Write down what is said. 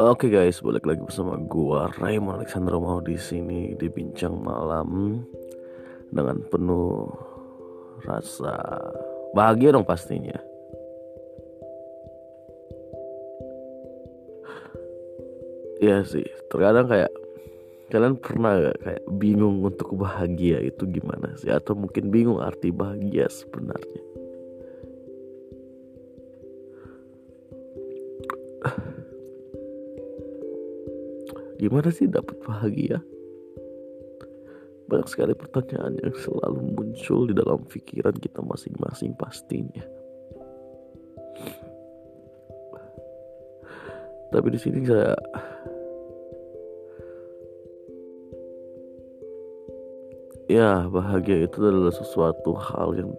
Oke guys, balik lagi bersama gua Raymond Alexander mau di sini di bincang malam dengan penuh rasa bahagia dong pastinya. Iya sih, terkadang kayak kalian pernah gak kayak bingung untuk bahagia itu gimana sih atau mungkin bingung arti bahagia sebenarnya. Gimana sih dapat bahagia? Banyak sekali pertanyaan yang selalu muncul di dalam pikiran kita masing-masing pastinya. Tapi di sini saya ya bahagia itu adalah sesuatu hal yang